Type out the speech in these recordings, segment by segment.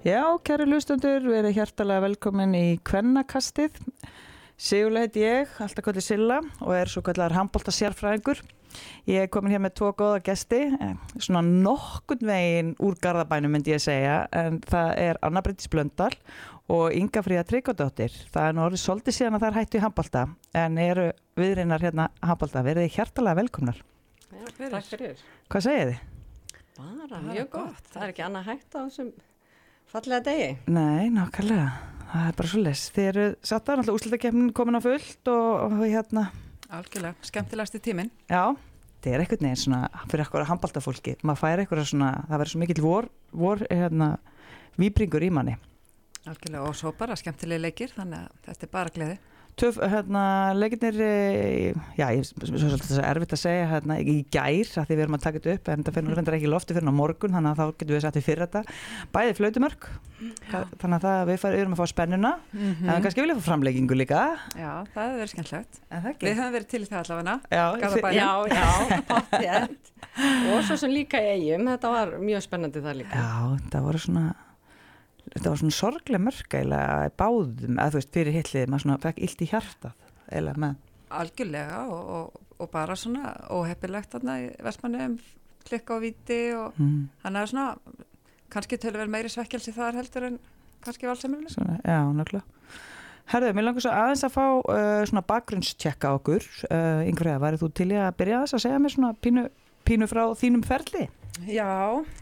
Já, kæri lustendur, við erum hjertalega velkomin í Kvennakastið. Sigurlega heit ég, alltaf kallið Silla og er svo kallar handbólta sérfræðingur. Ég er komin hér með tvo góða gesti, eh, svona nokkund veginn úr Garðabænum myndi ég segja, en það er Anna Bryndis Blöndal og Inga Fríða Tryggjóttir. Það er nú orðið svolítið síðan að það er hættu í handbólta, en eru viðreinar hérna handbólta. Verðið hjertalega velkomnar. Já, fyrir. Takk fyrir. Hvað segið þið? Bara mjög gott. Það er ekki annað hægt á þessum fallega degi. Nei, nákvæmlega. Það er bara svo les. Þið eru satt að náttúrulega úslutakefnin komin á fullt og, og hérna Algjörlega, skemmtilegasti tíminn. Já, það er eitthvað neginn svona fyrir eitthvað handbaltafólki, maður fær eitthvað svona það verður svo mikill vor, vor hérna, výbringur í manni Algjörlega og svo bara skemmtilegi leikir þannig að þetta er bara gleði Töf, hérna, leikirnir já, ég er svolítið erfitt að segja hérna, í gær, að því við erum að taka þetta upp en það finnur reyndar ekki í lofti fyrir á morgun þannig að þá getum við í fyrir þetta. Bæði flautumörk, þannig að við, far, við erum að fá spennuna, mm -hmm. en kannski vilja fá framleikingu líka. Já, það hefur verið skemmtlegt Við höfum verið til það allavega. Já, já, já, pottjent og svo sem líka í eigum, þetta var mjög spennandi það líka. Já, það voru svona þetta var svona sorglega mörg eða báðum, eða þú veist, fyrir hitlið maður svona fekk illt í hjartað eða með. Algjörlega og, og, og bara svona óheppilegt þarna í Vestmannum klikka á viti og mm. hann er svona kannski tölur verið meiri svekkelsi þar heldur en kannski valsemilinu Já, náttúrulega Herðu, mér langar svo aðeins að fá uh, svona bakgrunnstjekka okkur. Uh, yngveða, værið þú til að byrja þess að segja mér svona pínu, pínu frá þínum ferli? Já,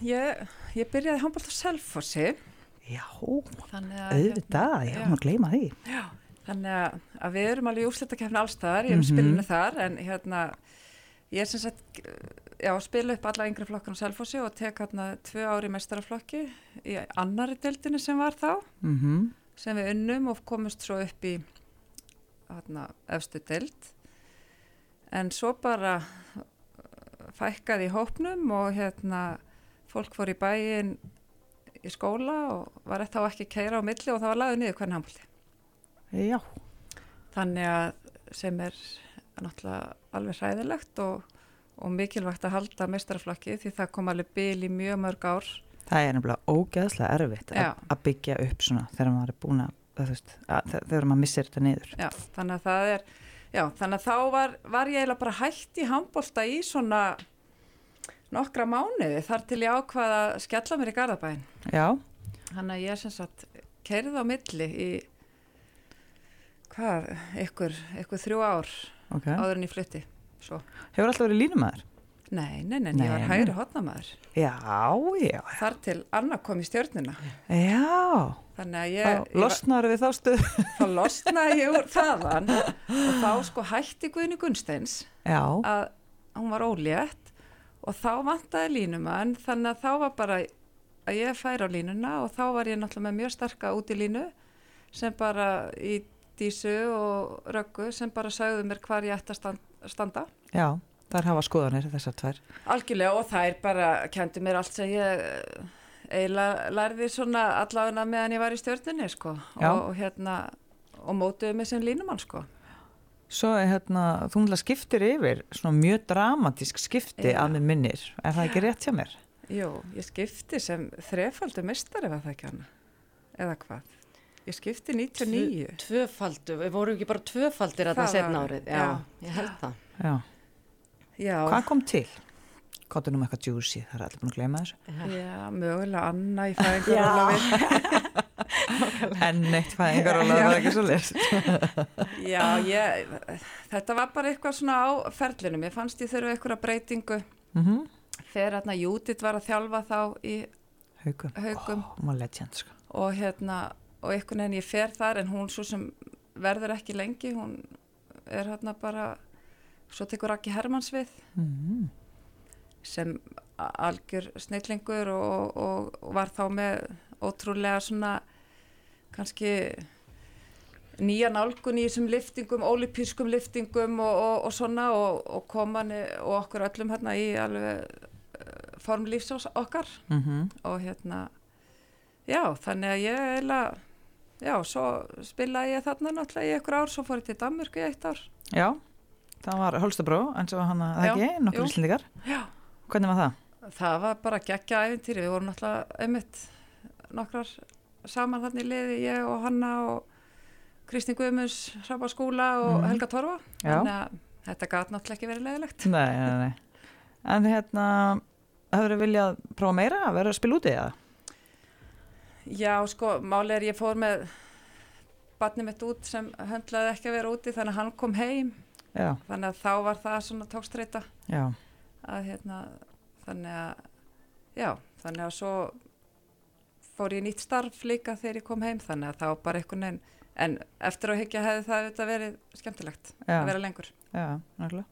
ég, ég byrjaði handbólt á Selfossi Já, auðvitað, ég var að gleyma því. Já, þannig að, að við erum alveg í úrslutakefni allstaðar, ég hef -hmm. spilinu þar, en hérna, ég er sem sagt, já, spila upp alla yngri flokkar á Selfossi og tek hérna tvö ári mestaraflokki í annari deildinu sem var þá, mm -hmm. sem við unnum og komumst svo upp í hérna efstu deild, en svo bara fækkaði í hópnum og hérna, fólk fór í bæin í skóla og var þá ekki að keira á milli og það var laðið niður hvernig handbólti. Já. Þannig að sem er náttúrulega alveg hræðilegt og, og mikilvægt að halda mestrarflokki því það kom alveg bil í mjög mörg ár. Það er nefnilega ógeðslega erfitt að byggja upp svona þegar maður er búin að, veist, að þegar maður missir þetta niður. Já, þannig að það er, já, þannig að þá var, var ég eiginlega bara hægt í handbólta í svona nokkra mánuði þar til ég ákvaða að skella mér í Garðabæn Já. Þannig að ég sem sagt kerði á milli í hvað, ykkur, ykkur þrjú ár okay. áður en ég flytti Svo. Hefur alltaf verið línumæður? Nei, nei, nei, nei, ég var hægri hotnamæður Já, já Þar til Anna kom í stjórnuna Já. Þannig að ég Þá losnaður við þá stuð Þá losnaði ég úr þaðan og þá sko hætti Guðni Gunsteins Já. að hún var ólétt og þá vantaði línumann þannig að þá var bara að ég fær á línuna og þá var ég náttúrulega með mjög starka út í línu sem bara í dísu og röggu sem bara sagðu mér hvar ég ætti að standa. Já, þar hafa skoðanir þessar tvær. Algjörlega og er bara, kendi mér allt sem ég eh, eiginlega lærði svona allavega meðan ég var í stjórninni sko. Og, og hérna og mótuði mig sem línumann sko Svo er hérna, þú náttúrulega skiptir yfir svona mjög dramatísk skipti Já. að með minnir, er það ekki rétt hjá mér? Jú, ég skipti sem þrefaldu mistari var það ekki hana, eða hvað? Ég skipti 99. Tvöfaldu, við vorum ekki bara tvöfaldir að það setna árið, Já, Já, ég held það. Já. Já. Hvað kom til? Káttu nú með eitthvað djúsi, það er allir búin að gleyma þessu. Já, mögulega Anna í fæðingar enn eitt fæðingar og var ekki svo list Já, ég, þetta var bara eitthvað svona á ferlinu, mér fannst ég þurfa eitthvað breytingu mm -hmm. þegar hérna Júdit var að þjálfa þá í haugum, haugum. Oh, legend, sko. og hérna og einhvern veginn ég fer þar en hún svo sem verður ekki lengi, hún er hérna bara svo tekur Raki Hermanns við mm -hmm. sem algjör snillingur og, og, og var þá með ótrúlega svona kannski nýja nálgun í þessum liftingum, ólipískum liftingum og, og, og svona og, og komani og okkur öllum hérna í alveg uh, formlífs okkar. Mm -hmm. og hérna já, þannig að ég eiginlega já, svo spilaði ég þarna náttúrulega í einhver ár, svo fór ég til Danmörk í eitt ár. Já, það var Holstabró en svo hann að það ekki, nokkur íslendikar Hvernig var það? Það var bara geggja æfintýri, við vorum náttúrulega einmitt nokkrar saman þannig liði, ég og Hanna og Kristín Guðmunds, Hrabba Skúla og Mhm. Helga Torfa. Þannig að þetta gat náttúrulega ekki verið leiðilegt. Nei, nei, nei. En hérna, hefur þið viljað prófa meira? Að vera að spila úti eða? Já, sko, máli er ég fór með barnið mitt út sem höndlaði ekki að vera úti þannig að hann kom heim. Já, þannig að þá var það svona tókstreita. Já, að hérna þannig að já, þannig að svo fór ég nýtt starf líka þegar ég kom heim þannig að þá bara einhvern veginn en eftir að higgja hefði það auðvitað verið skemmtilegt já, að vera lengur já, náttúrulega.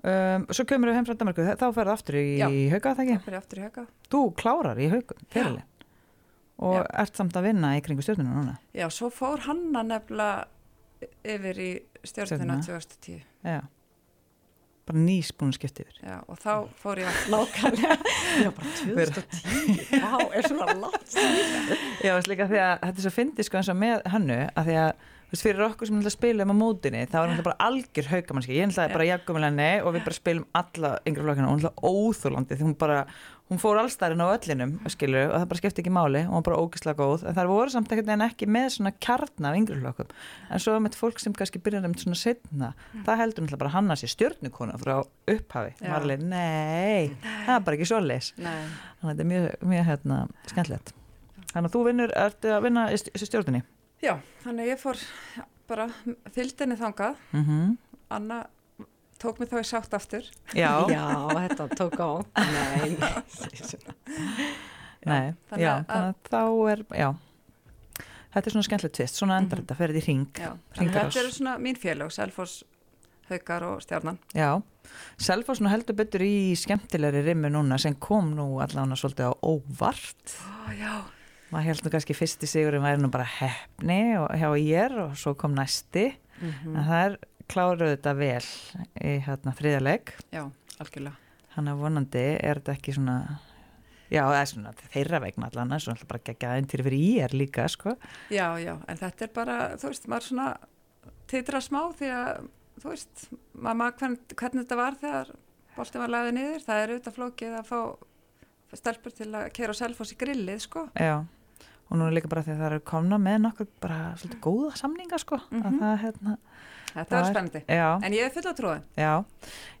Um, svo kemur við heim frá Danmarku, þá ferðu aftur í Já. hauga, það ekki? það fyrir aftur í hauga Þú klárar í haugum, fyrirlin. Og Já. ert samt að vinna í kringu stjórnuna núna. já, svo fór Hanna nefnilega yfir í stjórnuna Stjörnuna. 2010 Já. Bara nýsbúin skipt yfir. já, og þá fór ég aftur Nákvæmlega, já bara 2010, vá, er svona síðan. Já, veist líka því að þetta er svo fyndið sko eins og með hannu að því að veist, fyrir okkur sem ætla að spila um á mótinni þá er hann bara algjör haugamannski. Ég ætla bara henni og við bara spilum alla yngri flokkina og hún ætla óþúlandi því hún bara, hún fór allstæðin á öllinum skilur, og það bara skipti ekki máli og var bara ógislega góð. En það voru samt ekkert en ekki með svona kjarna af yngri flokkum. En svo með fólk sem kannski byrjar um svona setna það heldur náttúrulega bara hanna sér stjórnukona frá upphafi, Já. Marley, nei það er bara ekki svo leis Nei. þannig að þetta er mjög, mjög hérna, þannig að þú vinnur, ertu að vinna í st- í stjórninni já, þannig að ég fór bara fylgdinni þangað. Mm -hmm. Anna tók mig þá í sátt aftur. Já, Já, þetta tók á. Nei, nei. nei, þannig já, að- þannig að þá er já, þetta er svona skemmtilegt tvist svona endar Mhm. þetta, ferðið í ring já, þetta eru svona mín félög Selfoss, Haukar og Stjarnan. Já, Selfoss nú heldur betur í skemmtilegri rimmu núna sem kom nú allan svolítið á óvart. Ó, já, maður held nú kannski fyrsti sigurinn væri nú bara hefni og hjá ég og svo kom næsti. Mhm. en það er kláruð þetta vel í hérna þriðaleg já, algjörlega. Hann er vonandi, er þetta ekki svona já, það er svona þeirra vegna allan, svo alltaf bara gegja eintýri fyrir í er líka, sko. Já, já, en þetta er bara, þú veist, maður svona titra smá því að, þú veist, maður maður hvern, hvernig þetta var þegar boltið var lagðið niður, það er auðvitað flókið að fá stelpur til að keira á selfos í grillið, sko. Já, og nú er líka bara því að það eru komna með nokkur bara svolítið góða samninga sko að Mhm. það hérna, Þetta Það var er- spennandi. já, En ég er full á trúið. já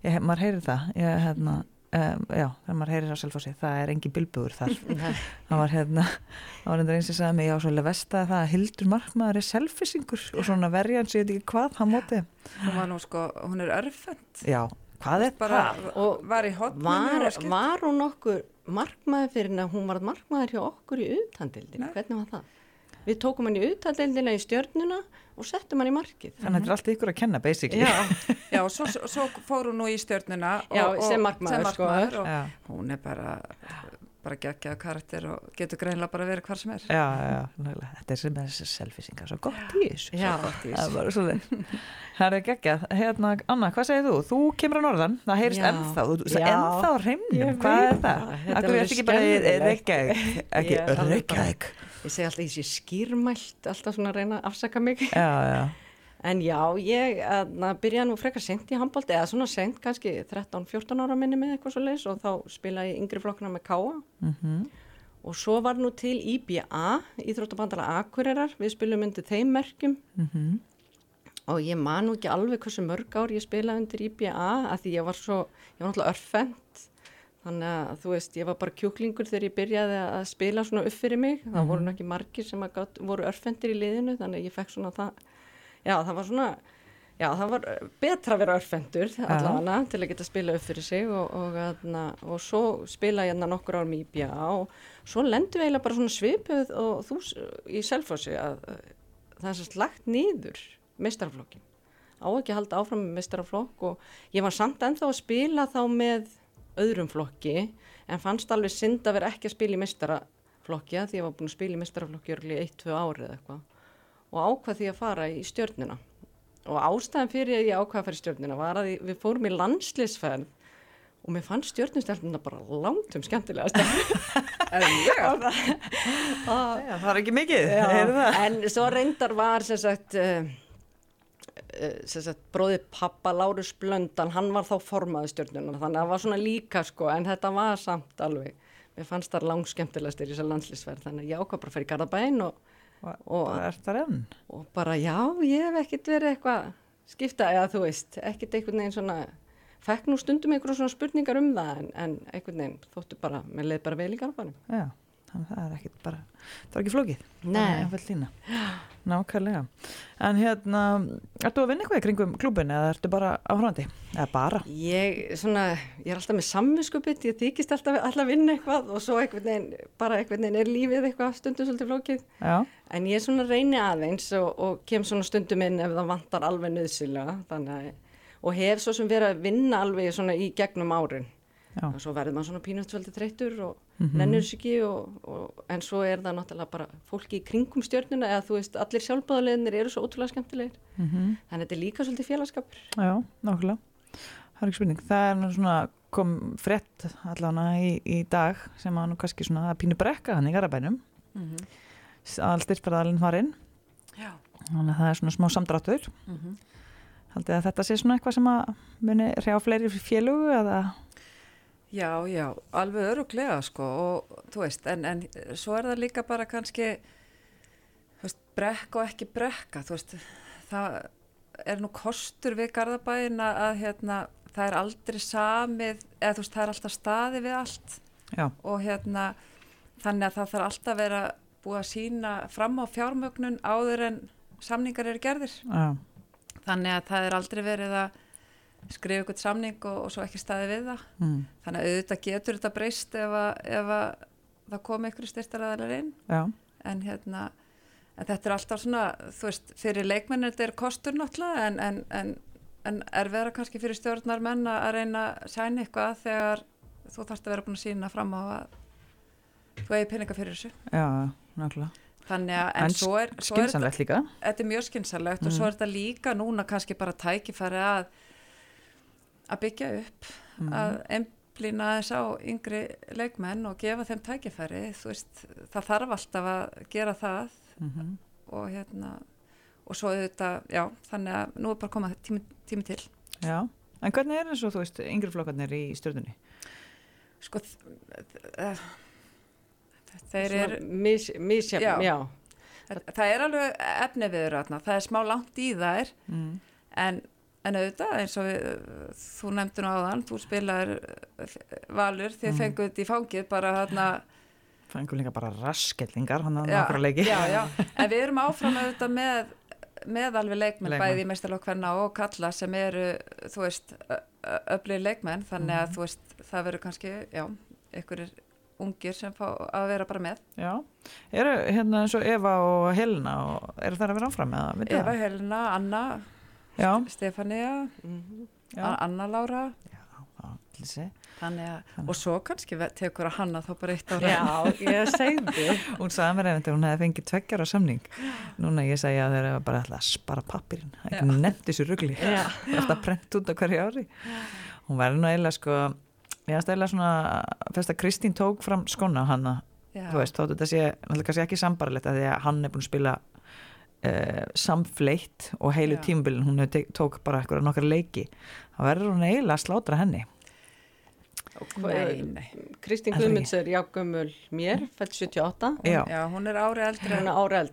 ég, maður heyrir það ég, hérna, um, já, þegar maður heyrir á Selfossi það er engin bilbugur þar Nei. það var hérna, það var endur eins sem sagði mig já, svolítið vesta það að Hildur Markmaður er selfisingur og svona verjan sér ekki hvað hann móti, Hún var nú, sko, hún er örfend. já, hvað er það? Og var Var, var hún okkur markmaður fyrir en að hún var markmaður hjá okkur í uðtandildinu? Nei. Hvernig var það? Við tókum hann í uðtandildina í stjörnuna og settum hann í markið. þannig að þetta er allt ykkur að kenna basically Já, Já, svo, svo fór hún nú í stjörnuna. og- Já, og- sem markmaður, sko. og hún er bara, bara geggjað karakter og getur greinlega bara verið hvar sem er. já, já, nákvæmlega. þetta er sem þessi selfisingar svo gott í þessu. Það er geggjað. Hérna, Anna, hvað segir þú? Þú kemur á norðan, það heyrist ennþá, ennþá hreimnum, hvað er það? Þetta Akkur er ekki bara. Reykjavík, ekki Ég er alveg bara- Reykjavík. Ég segi alltaf þessi skýrmælt, alltaf svona að reyna að afsaka mig. Já, já, En já, ég na, byrjaði nú frekar sent í handbólti, eða svona sent kannski 13-14 ára minni með eitthvað svo leis og þá spilaði ég yngri flokkuna með Káa mhm, og svo var nú til IBA, Íþróttabandala Akureyrar, við spilum undir þeim merkjum. Mhm, og ég man nú ekki alveg hversu mörg ár ég spilaði undir IBA að því ég var svo, ég var náttúrulega örfend. Þannig að þú veist, ég var bara kjúklingur þegar ég byrjaði að spila svona upp fyrir mig, það voru nú ekki margir sem gat, voru örfendir í liðinu þannig að ég fekk svona það, já það var svona, já það var betra að vera örfendur allavega til að geta spila upp fyrir sig og, og, og, og svo spila ég hérna nokkur árum í IBA og svo lendum við eiginlega bara svona svipuð og þú í selfossi að að það er sérst lagt niður meistaraflokkin á ekki að halda áfram með meistaraflokk og ég var samt ennþá að spila þá með öðrum flokki en fannst alveg synd að vera ekki að spila í meistaraflokki að því ég var búin að spila í meistaraflokki örgli 1-2 árið eða eitthvað og ákvað því að fara í stjörnuna og ástæðan fyrir að ég ákvað að fara í stjörnuna var að við fórum í landslisferð og mér fannst stjörnustelpuna bara langt um skemmtilega Eðlilega. já, það er ekki mikið, Já, það? en svo reyndar var sem sagt, uh, sem sagt bróðið pappa Lárus Blöndan, hann var þá formaði stjórnuna þannig að það var svona líka sko en þetta var samt alveg mér fannst það langskemmtilegastir í þessar landslýsverð þannig að ég ákvað bara að fara í Garðabæn og, og, Bara er það enn? og bara já, ég hef ekkert verið eitthvað skipta, eða þú veist, ekkert einhvern veginn svona, fekk nú stundum einhverjum svona spurningar um það en, en einhvern veginn þóttu bara, mér leið bara vel í Garðabænum. Já, þannig að það er ekkit bara, það er ekki flókið. Nei. Nákvæmlega. En hérna, ertu að vinna eitthvað í kringum klúbin eða ertu bara áhrandi? Eða bara? Ég, svona, ég er alltaf með samvinskupið, ég þykist alltaf, að vinna eitthvað og svo einhvern veginn, bara einhvern veginn er lífið eitthvað stundum svolítið flókið. Já. En ég svona reyni aðeins og, og kem svona stundum inn ef það vantar alveg nöðsilega, að, og hef svo sem verið að vinna alveg svona í gegnum árin. Já. Og svo verður maður svona pínust veldig þreyttur og Mhm. nennur sér ekki og, og, en svo er það náttúrulega bara fólki í kringum stjörnuna eða þú veist, allir sjálfbáðuleginir eru svo ótrúlega skemmtilegir. Mm Þannig að þetta er líka svolítið félagskapur. Já, nákvæmlega. Það er ekki spurning. Það er nú svona kom frett allavega í, í dag sem að nú kannski svona að pínu brekka hann í Garabænum. Mm -hmm. All styrfæðalinn var inn. Já. Þannig að það er svona smá samdráttur. Mm -hmm. Haldið að þetta sé svona eitthvað sem að muni hrjá fleiri félugu eða... Já, já, alveg öruglega sko og þú veist, en, en svo er það líka bara kannski veist, brekka og ekki brekka, þú veist, það er nú kostur við Garðabæin að að, hérna, það er aldrei samið, eða þú veist, það er alltaf staði við allt Já. og hérna, þannig að það þarf alltaf að vera búið að sína fram á fjármögnun áður en samningar eru gerðir, Já. þannig að það er aldrei verið að skrifa ykkur samning og, og svo ekki staði við það Mm. Þannig að auðvitað getur þetta breyst ef að, ef að það komi ykkur styrtaræðalar inn en hérna en þetta er alltaf svona, þú veist, fyrir leikmennir þetta er kostur náttúrulega en, en, en, en er vera kannski fyrir stjórnar menn að reyna að sæna eitthvað þegar þú þarfst að vera búin að sína fram á að þú eigi peninga fyrir þessu. Já, nákvæmlega. Þannig að, en, svo er, svo er þetta, þetta er mjög skynsalegt og Mm. svo er þetta líka núna kannski bara tækifæri að að byggja upp Mm. að einblýna þess á yngri leikmenn og gefa þeim tækifæri þú veist, það þarf alltaf að gera það Mm og hérna og svo auðvitað, já, þannig að nú er bara komað tími, tími til Já. En hvernig er eins og þú veist, yngri flokkarnir í stjórnunni? sko þ- þeir eru mis, misjafn, Já. já. það, það er alveg efni við þarna, það er smá langt í þær Mm. en, en auðvitað eins og við, þú nefndir nú áðan, þú spilar valur, þið Mm. fenguð þetta í fangið bara þarna Fængum líka bara raskellingar hann að Já, nokkra leiki. já, já, en við erum áfram auðvitað með, með alveg leikmenn, Leikmenn. bæði í meistarlokk og kalla sem eru, þú veist, öflið leikmenn, þannig að Mhm. þú veist, það verður kannski, já, ykkur ungir sem fá að vera bara með. Já. Eru hérna eins og Eva og Helena og eru það að vera áfram eða? vitið Eva, það? Helena, Anna. Stefania, Mhm. Já. Anna Lára, Já, til þessi. þannig og svo kannski tekur að Hanna þá bara eitt ára. Já, ég segði. Hún sagði mér einmitt að hún hefði fengið tveggjar á samning. Núna ég segja að þeir eru bara alltaf að spara pappirinn. Ekki Já. nefnt þessu rugli. Já. Alltaf prent út á hverju ári. Hún verður nú eiginlega sko, ég aðst eiginlega svona, fyrst að Kristín tók fram skona hana, Já. þú veist, þóttu þetta sé, náttúrulega kannski ekki sambarlegt að því að hann er búin að spila uh, samfleitt og heilu Já. tímubilin, hún tók bara eitthvað nokkar leiki. Það verður hún eiginlega að slátra henni. Kristín Guðmunds er jágumul mér, fælt 78. og Já, Já, hún er ári eldri. Hún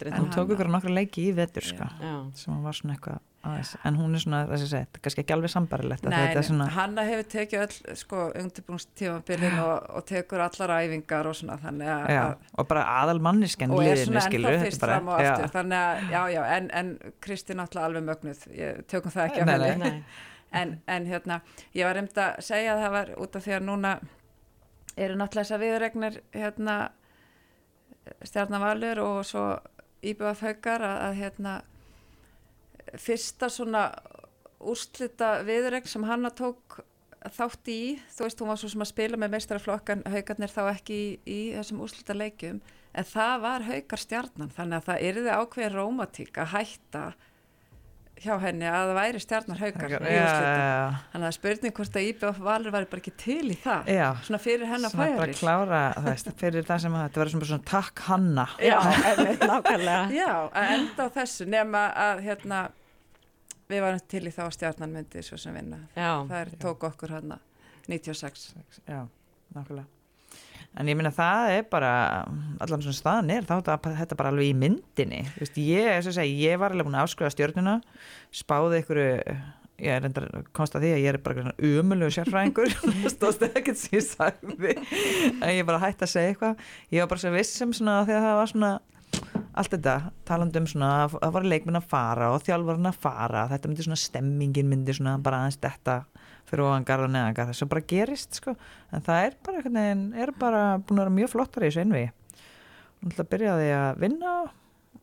er. En hún tók hana- ykkur nokkar leiki í vetur, sko. Já. sem hún var svona eitthvað aðeins, en hún er svona, þess að segja, kannski ekki alveg sambarilegt að Nei, þetta er nei, svona, Hanna hefur tekið öll sko undirbúinstímabilin og, og tekur allar æfingar og svona að já, og bara aðal mannisken og er svona ennþá fyrst fram og já, aftur þannig að já, já, en, en Kristi náttúrulega alveg mögnuð, ég, tökum það ekki Nei, nei. henni en, en hérna, ég var reynd að segja að það var út af því að núna eru náttúrulega þessar viðregnir hérna stjarnavalur og svo íbjöðaf haugar að, að hérna fyrsta svona úrslita viðregn sem hanna tók þátt í, þú veist, hún var svo sem að spila með meistaraflokkan, haugarnir þá ekki í, í þessum úrslita leikjum en það var haugar stjarnan, þannig að það yrði ákveðin rómatík að hætta hjá henni að það væri stjarnar haugar já, í úrslitum já, Þannig að spurning hvort að IBF Valur væri bara ekki til í það. já, Svona fyrir svona bara færi. klára, veist, fyrir það sem að þetta verður svona, svona takk hanna, Já. Já, að enda á þessu nema að hérna, við varum til í þá að stjarnan myndi svo sem vinna. Já. Það er, tók okkur hérna 96. já, nákvæmlega. En ég minna það er bara allan svona staðan er þá er þetta bara alveg í myndinni. Vist, ég, segi, ég var alveg búin að afskrifa stjórnuna spáði ykkur ég er enda komst að því að ég er bara umölu sérfræðingur stóðst ekkert sem ég sagði. En ég bara hætti að segja eitthvað. Ég var bara svo vissum svona þegar það var svona allt þetta, talandum svona að það var leikminn að fara og þjálfarinn að fara þetta myndi svona stemmingin myndi svona bara aðeins þetta fyrir ofangar og neðangar þess að bara gerist sko. En það er bara veginn, er bara búin að vera mjög flottar í þessu einvi og náttúrulega byrjaði að vinna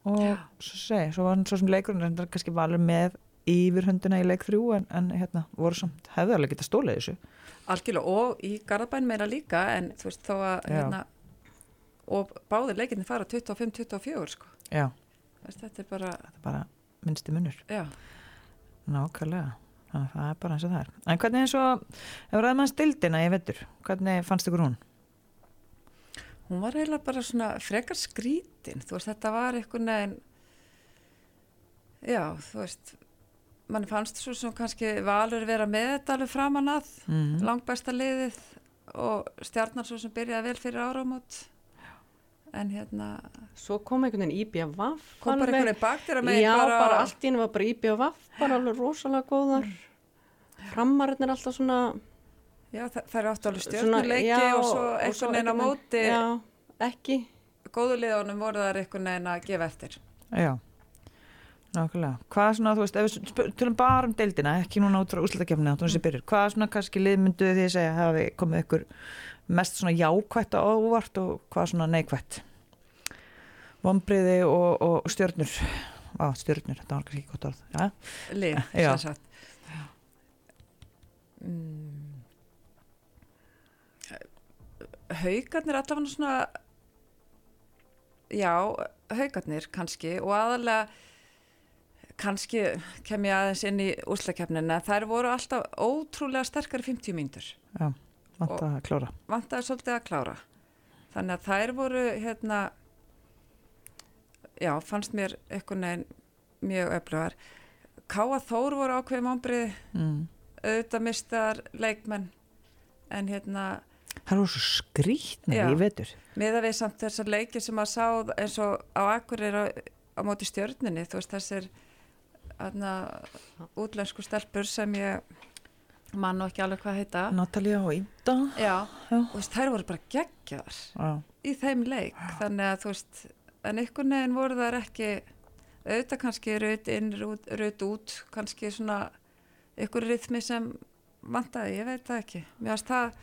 og Já. svo segi, svo var hann svo sem leikurinn reyndar kannski valur með yfirhundina í leik þrjú en, en hérna voru samt hefði alveg getað stólið þessu. Algjörlega og í Garðabæn meira líka en þú veist þó að hérna, og báðir leikinni fara 25-24 sko. Já. Þetta er bara, bara minnsti munur. Já. Nákvæmlega þannig að það er bara eins og það er en hvernig eins og, ef ræðum að stildina ég veitur, hvernig fannst ykkur hún? Hún var eiginlega bara svona frekar skrítin þú veist, þetta var einhvern veginn já, þú veist mann fannst svo sem kannski valur vera með þetta alveg framan að mm -hmm. langbæsta liðið og stjarnar svo sem byrjaði vel fyrir áramót en hérna svo kom einhvern veginn Vaff kom bara einhvern veginn baktir að megin já, bara, bara allt í henni var bara Vaff bara alveg rosalega góðar. Framarinn er alltaf svona já, það, það er átt alveg stjórnuleiki og svo einhvern veginn á móti. já, ekki. Góðuleðunum voru þar einhvern veginn að gefa eftir. Já Nákvæmlega. Hvað er svona, þú veist, ef við tölum bara um deildina, ekki núna út frá úslutakefnina, mm. hvað er svona kannski liðmynduð því að segja hafi komið ykkur mest svona jákvætt og óvart og hvað svona neikvætt. Vombriði og, og stjörnur. Á stjörnur, þetta var ekki gott orð. Ja? Lið, sem sagt. Mm. Haugarnir allavega svona já, haugarnir kannski og aðalega kannski kem ég aðeins inn í úslakefnina, þær voru alltaf ótrúlega sterkari 50 mínútur. Já Vant að klára. Vant að svolítið að klára. Þannig að þær voru hérna, já, fannst mér eitthvað neginn mjög öflugar. Káa Þór voru ákveðum ámbrið, mm. auðvitað mistar leikmenn, en hérna... Það eru svo skrítnið, ég veitur. Miða við samt þessar leiki sem að sá eins og á akkurir á, á móti stjörninni, þú veist þessir útlensku stelpur sem ég mann og ekki alveg hvað heita. Natalia og Ida já, já. og veist, þær voru bara geggjar já. í þeim leik. Þannig að þú veist en ykkur neginn voru þær ekki auðvitað kannski raut inn, raut út kannski svona ykkur rithmi sem vantaði, ég veit það ekki. Það,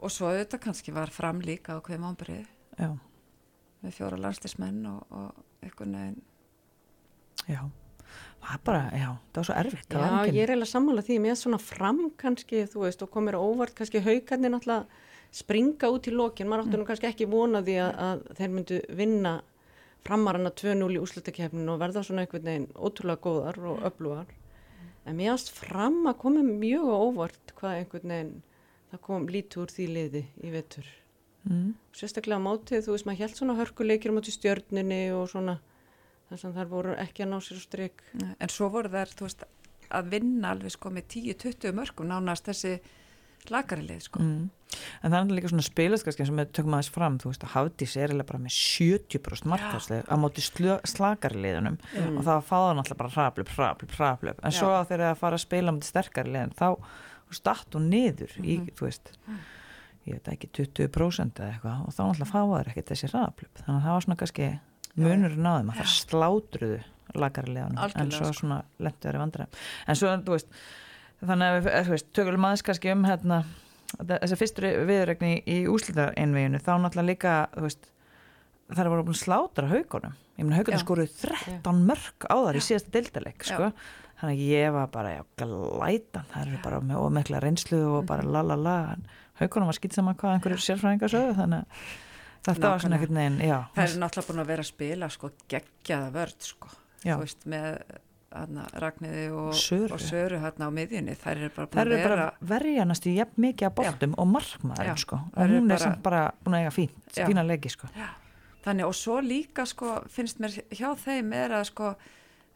og svo auðvitað kannski var fram líka á hverjum ámbrið með fjóra landstismenn og, og ykkur neginn já það bara, já, það var svo erfitt Já, ég er eiginlega sammála því með svona fram kannski, þú veist, og komir óvart kannski haugarnir náttúrulega springa út í lokin, maður áttu nú mm. kannski ekki vonaði að, að þeir myndu vinna framarana 2-0 í úslutakefnin og verða svona einhvern veginn ótrúlega góðar og öflugar mm. en mér ást fram að komi mjög óvart hvað einhvern veginn það kom lítið úr því liði í vetur mm. sérstaklega á mátið, þú veist, maður held svona hörkuleikir þess að þær voru ekki að ná sér stryk. En svo voru þær, þú veist, að vinna alveg sko með 10-20 mörgum nánast þessi lagarilið sko. Mm. En það er líka svona spilaskaskin sem við tökum aðeins fram, þú veist að Hafdís er bara með 70% markværslega á móti slagariðunum mm. og það fáða náttúrulega bara hraplöp, hraplöp, hraplöp en Já. svo að þeir að fara að spila móti sterkariðin þá statt og niður í, mm. þú veist ég veit ekki 20% eða eitthvað og þá náttúrulega fáðar ekkert þessi hraplöp þannig að það var svona kannski munurinn á þeim að það slátruðu lagarlegan en svo sko. svona lettu þeirri vandræðum. En svo, þú veist þannig að við, þú veist, tökulum aðeins kannski um hérna, þess að fyrstur viðregni í úslítareinveginu, þá náttúrulega líka þú veist, það er voru búin slátra haugunum, ég meina haugunum skoruð 13 mörg á þar í síðasta deildaleg sko, þannig að ég var bara já, glætan, það eru bara með ómekla reynslu og bara la la la. Haugunum var skýt saman hvað einhverjur sérfræðingar sögðu, þannig að Þetta var svona einhvern veginn, já. Það er náttúrulega búin að vera að spila sko geggjaða vörd sko, þú veist, með hana, Ragnæði og Söru, og Söru hérna á miðjunni. Það er bara búin að vera... Það er bara verjanast í jafn mikið að boltum og markmaður sko, og hún er bara... samt bara búin að eiga fín, fína leggi sko. Já. Þannig og svo líka sko finnst mér hjá þeim er að sko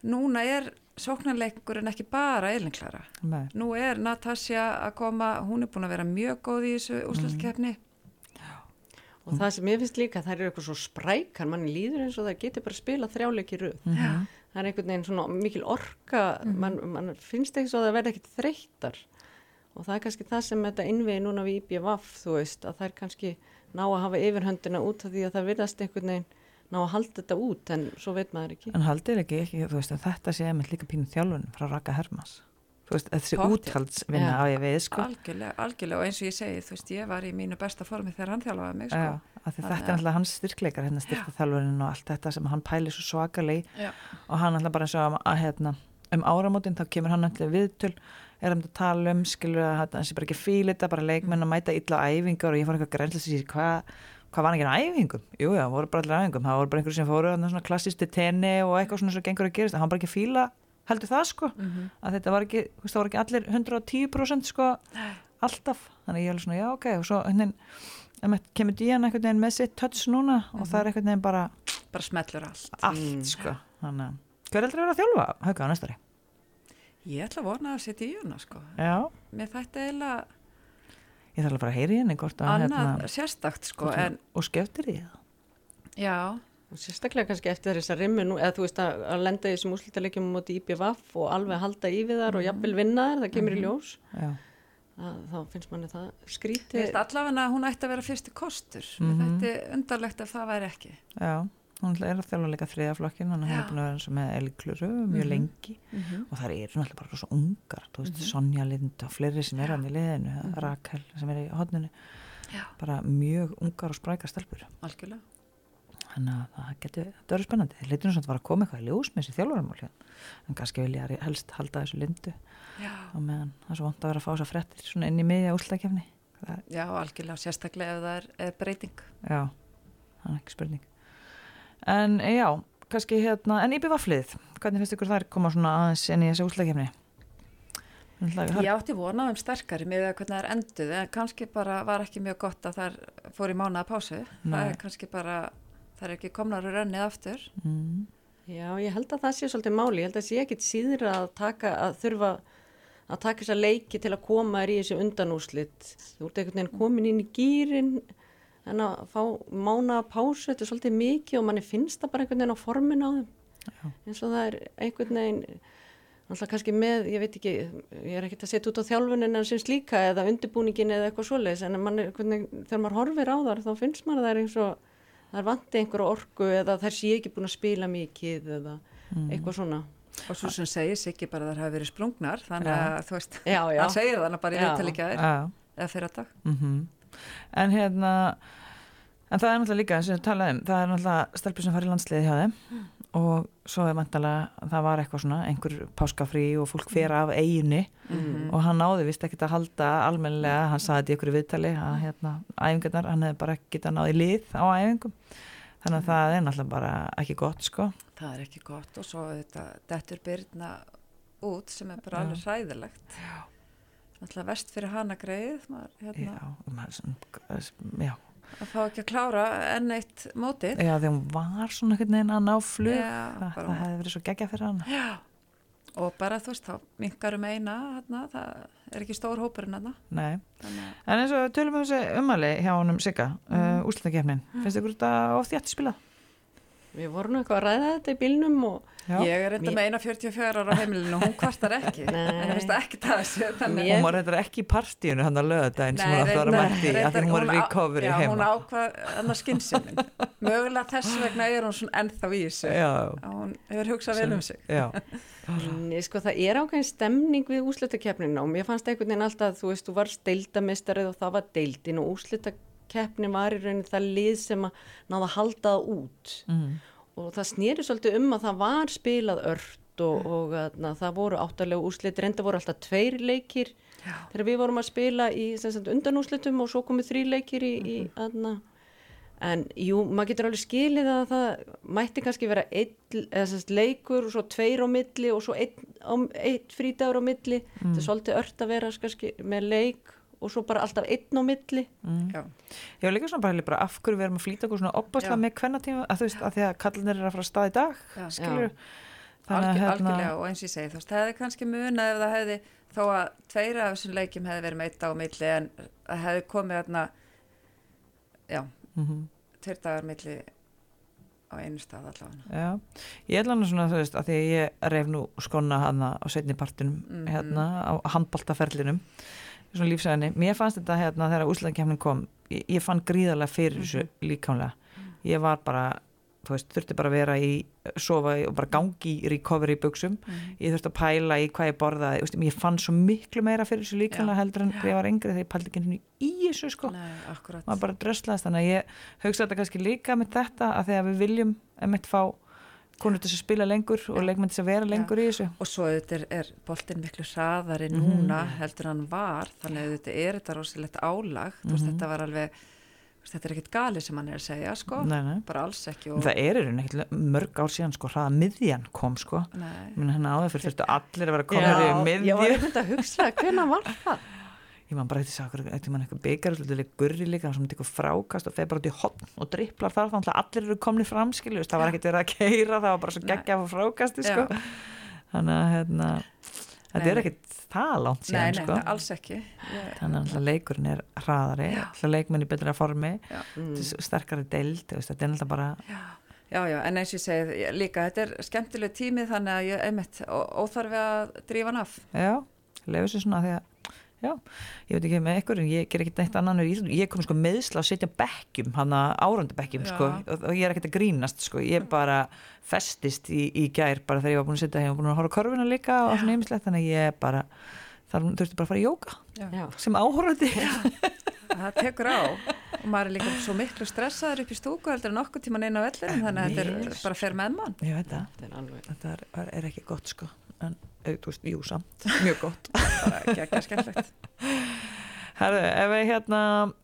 núna er sóknarleikurinn ekki bara eilinklara. Nú er Natasja að koma, hún er búin að vera mjög góð í þessu úslutkefni. Mm og það sem ég finnst líka, það er eitthvað svo sprækar manni líður eins og það getur bara að spila þrjáleiki röð Mhm. það er einhvern veginn svona mikil orka mann man finnst ekki svo að það verði ekkit þreyttar og það er kannski það sem þetta innvegi núna við IBVF þú veist, að það er kannski ná að hafa yfirhöndina út af því að það virðast einhvern veginn ná að halda þetta út en svo veit maður ekki En haldið ekki, ekki, þú veist, að þetta sé einmitt líka pínu þjálfunum frá Raka Hermans. Þú veist, þessi úthaldsvinna á ég við, sko. algjörlega, algjörlega. Og eins og ég segi, þú veist, ég var í mínu besta formi þegar hann þjálfaði mig, sko. Já, af því Þannig þetta er náttúrulega hans styrkleikar, hérna styrkaþjálfunin og allt þetta sem hann pæli svo svakalegi og hann náttúrulega bara eins og að, hérna, um áramótin þá kemur hann náttúrulega viðtöl er hann að tala um, skilur að hann sé bara ekki fíl þetta, bara leikmenn að mæta illa æfingar og ég fór eitthvað grenslega segja, hvað hvað var ekki á æfingum? Jú, já, voru bara allir æfingum. Það voru bara einhverjum sem fóru þarna svona klassisti tenni og eitthvað svona sem gengur að gerist, hann bara ekki fíla heldur það sko, Mhm. að þetta var ekki þú veist, það voru ekki allir 110% sko alltaf, þannig ég er alveg svona, já, ok og svo hennin, kemur díjan einhvern veginn með sitt touch núna og það er einhvern veginn bara bara smellur allt. allt, Mm. sko þannig að, hver heldur að vera að þjálfa hauka á næstari? Ég ætla að vona að setja í hana, sko. Já, Mér þætti eiginlega ég þarf að fara að heyri henni hvort að hérna, annað sérstakt, sko, hvort en og skeftir í það já, sérstaklega kannski eftir þess að rimmu nú eða þú veist að, að lenda í þessum úslítaleikjum móti IBVF og alveg halda í við þar og jafnvel vinna þar, það kemur í ljós. Já, þá finnst manni það finnst allavega hún ætti að vera fyrsti kostur. Mhm. Mér þætti undarlegt að það væri ekki. já, hún er að þjálfa líka þriðaflokkin er Já. búin að vera eins og með Elkluru mjög Mhm. lengi. Og það eru náttúrulega bara svo ungar þú veist, Sonja Lind og fleiri sem er hann í liðinu Rakel sem er í hodninu bara mjög ungar og sprækar stelpur. Algjörlega. Þannig að það getur, það eru spennandi þeir leitur svona að koma eitthvað í ljós með þessi þjálfaramál hérna. en kannski vilja helst halda þessu lindu Já. og meðan það er svo vant að vera að fá þess að frettir svona inn í miðja úslakefni Já, algjörlega, sérstaklega ef það er, er breyting. já, það er ekki spurning en eh, já kannski hérna, en íbjöf vaflið hvernig finnst ykkur þær koma svona aðeins inn í þessi úslakefni Ég átti vonað um sterkari með hvernig það er enduð en kannski bara var ekki mjög gott að það fór í mánuða pásu. Það er kannski bara, það er ekki komnar að rönnið aftur. mm, Já, ég held að það sé svolítið máli, ég held að það sé ekkit síður að taka, að þurfa að taka þessa leiki til að koma þér í þessi undanúslit. Þú ert einhvern veginn komin inn í gýrin en að fá mána pásu, þetta er svolítið mikið og manni finnst það bara einhvern veginn á formin á þeim. Já. eins og það er einhvern veginn, alltaf kannski með, ég veit ekki, ég er ekkert að setja út á þjálfunin en sem slíka eða undirbúningin eða eitthvað svoleiðis en mann, er veginn, þegar maður horfir á þar þá finnst maður að það er eins og það er vandi einhverju orku eða þær sé ekki búin að spila mikið eða mm. eitthvað svona. Og svo sem segir sig ekki bara að það hafi verið sprungnar, þannig Já. að þú veist, Já, já. hann segir þannig bara í já eða fyrir dag. mm en hérna en það er náttúrulega líka eins og við talaðum það er náttúrulega stelpur sem fara í landsliði hjá þeim og svo er mæntalega það var eitthvað svona, einhver páskafrí og fólk fer af eiginu Mm. og hann náði vist ekkert að halda almennilega, hann saði þetta í ykkur viðtali að hérna, æfingarnar, hann hefði bara ekkert að náði lið á æfingum. Þannig að það er náttúrulega bara ekki gott sko. Það er ekki gott og svo þetta dettur byrna út sem er bara alveg hræðilegt. Náttúrulega vest fyrir hana greið, maður, hérna, já, svona- já, að fá ekki að klára enn eitt mótið. já, þegar hún var svona einhvern veginn að ná flug Já, það, það hefði verið svo geggja fyrir hann Já, og bara þú veist, þá minkar um eina, hérna, það er ekki stór hópurinn hérna. Nei. Þannig En eins og tölum við þessi umali hjá honum Sigga, uh, úrslutakefnin, finnst ykkur þetta of þjátt spilað? Við vorum eitthvað að ræða þetta í bílnum og Já. ég er reynda með eina 44 ára á heimilinu og hún kvartar ekki, Nei. en það finnst ekki það þessu, þannig Mér- Hún var þetta ekki í partíinu hann að lögðaðin sem hún átti að vera reyndar- mætti í, reyndar- hún var á- recovery já, heima. hún ákvað annars skynsinin mögulega þess vegna er hún svona ennþá í þessu Já, að hún hefur hugsað vel um sig já, Nei, sko, það er ákveðin stemning við úslitakeppnina og mér fannst einhvern veginn alltaf, þú veist, þú varst deildamistarið og það var deildin og úslitakeppni var í rauninni það lið sem að náða að halda það út. Mm, og það snýri svolítið um að það var spilað ört og, og na, það voru áttarlega úslit, reynda voru alltaf tveir leikir Já. þegar við vorum að spila í sagt, undanúslitum og svo komið þrý leikir í, í aðna en jú, maður getur alveg skilið að það mætti kannski vera sem sagt, leikur og svo tveir á milli og svo einn, á, einn frídagur á milli. Þetta er svolítið ört að vera kannski, með leik og svo bara alltaf einn á milli mm. Já. Ég var líka svona bara, bara af hverju við erum að flýta okkur svona opasla Já. með kvennatíma, að þú veist, að því að kallinir eru að fara að stað í dag, Já. skilur Algjör, algjörlega og eins og ég segi þú veist, það hefði kannski munað ef það hefði þó að tveira af þessum leikjum hefði verið meitt á milli en það hefði komið þarna já, mm tveir dagar milli á einu stað allavega Já, ég ætla hann svona þú veist að því að ég reyf nú skona hana á setni partinum Mhm. hérna á handbaltaferlinum svona lífsæðinni, mér fannst þetta hérna þegar úslandkjæmnin kom, ég, ég fann gríðarlega fyrir þessu Mhm. líkamlega ég var bara, þú veist, þurfti bara að vera í sofa og bara gangi í recovery buksum, Mhm. ég þurfti að pæla í hvað ég borðaði, veist, ég fann svo miklu meira fyrir þessu líkamlega Já. heldur en þegar ég var yngri þegar ég pældi ekki sinni í þessu sko. Maður bara dröslaðist þannig að ég hugsa þetta kannski líka með þetta að þegar við viljum emitt fá konur til að spila lengur og leikmenn til að vera lengur í þessu. Og svo auðvitað er, er boltinn miklu hraðari Mhm. núna heldur hann var, þannig að auðvitað er þetta rosalegt álag, þú veist Mhm. þetta var alveg, þetta er ekkert gali sem hann er að segja, sko, nei, nei. bara alls ekki og, það er ekkert mörg ár síðan sko hraða miðjan kom sko. Menn hérna áður fyrir þurftu allir að vera komið í ég var veginn að hugsa, hvernig var það? Ég man bara eitthvað eitthvað mann eitthvað byggar eitthvað gurri líka, sem eitthvað frákast og feð bara út í hotn og dripplar þar þannig að allir eru komni framskilu, það var ekkert verið að keira það var bara svo Nei. geggja af frákasti sko þannig að hérna þetta Nei, er nei. ekkert það langt nei, síðan nei, sko það alls ekki. Ég, þannig að leikurinn er hraðari Já. alltaf leikmenn í betra formi Mm. þetta er sterkari deild, þetta er alltaf bara já, já, en eins og ég segi líka, þetta er skemmtileg tími þannig að ég, einmitt, ó- óþarfi að drífa hann af. já, lefu sér svona því að já, ég veit ekki með ykkur en ég ger ekkert neitt annan ég kom sko meðsla að setja bekkjum, hann að árandi bekkjum Já. sko, og, ég er ekkert að grínast sko, ég bara festist í, í gær bara þegar ég var búin að setja heim og búin að horfa korfuna líka og svona ýmislegt, þannig að ég bara þar þurfti bara að fara í jóka Já. sem áhorfandi. Það tekur á. Og maður er líka svo miklu stressaður upp í stúku heldur en okkur tíman inn á vellinum þannig að þetta er bara fer með mann. Ég veit það, Þetta er er, ekki gott sko en, þú veist, jú samt, mjög gott. Bara ekki ekki skemmtlegt Herðu, ef við hérna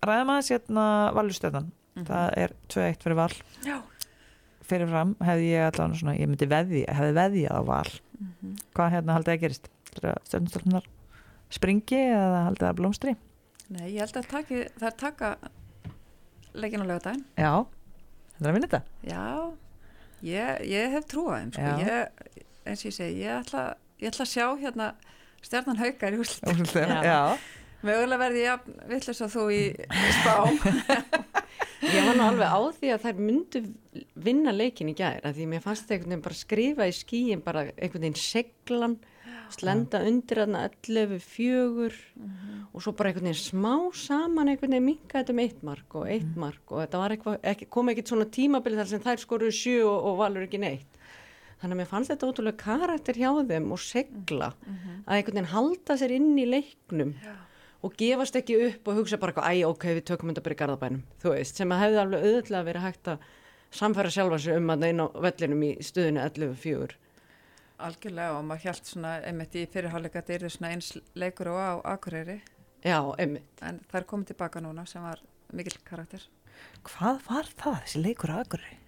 ræðum aðeins hérna valustöðan það er 2-1 fyrir val. Já. fyrirfram hefði ég allan svona, ég myndi veði, hefði veðjað á val. Hvað hérna haldið að gerist? Stjórnstofnunar springi eða haldið að blómstri? Nei, ég held að taki, það er taka leikin á lögadaginn já, þetta er að vinna þetta? Já, ég, ég hef trúið sko. Eins og ég segi, ég ætla, ég ætla að sjá hérna stjarnan haukar í já. mögulega verði ég vittlis að þú í spám Ég var nú alveg á því að þær myndu vinna leikin í gær að því mér fannst einhvern veginn bara skrifa í skíin bara einhvern veginn seglan slenda undir þarna 11 fjögur og svo bara einhvern veginn smá saman einhvern veginn minka þetta með eitt mark og eitt mark og þetta var eitthvað, kom ekkert svona tímabili þar sem þær skoruðu sjö og, og valur ekki neitt þannig að mér fannst þetta ótrúlega karakter hjá þeim og segla að einhvern veginn halda sér inn í leiknum og gefast ekki upp og hugsa bara eitthvað, æ, ok, við tökum þetta bara í garðabænum, þú veist, sem að hefði alveg auðvitað verið hægt að samfæra sjálfa sig um að inn á vellinum í stöðinu 11-4. Algjörlega og maður hjælt svona einmitt í fyrirháleika þetta eru svona eins leikur og á Akureyri. Já, einmitt. en það er komið tilbaka núna sem var mikill karakter. Hvað var það, þessi leikur að akkurri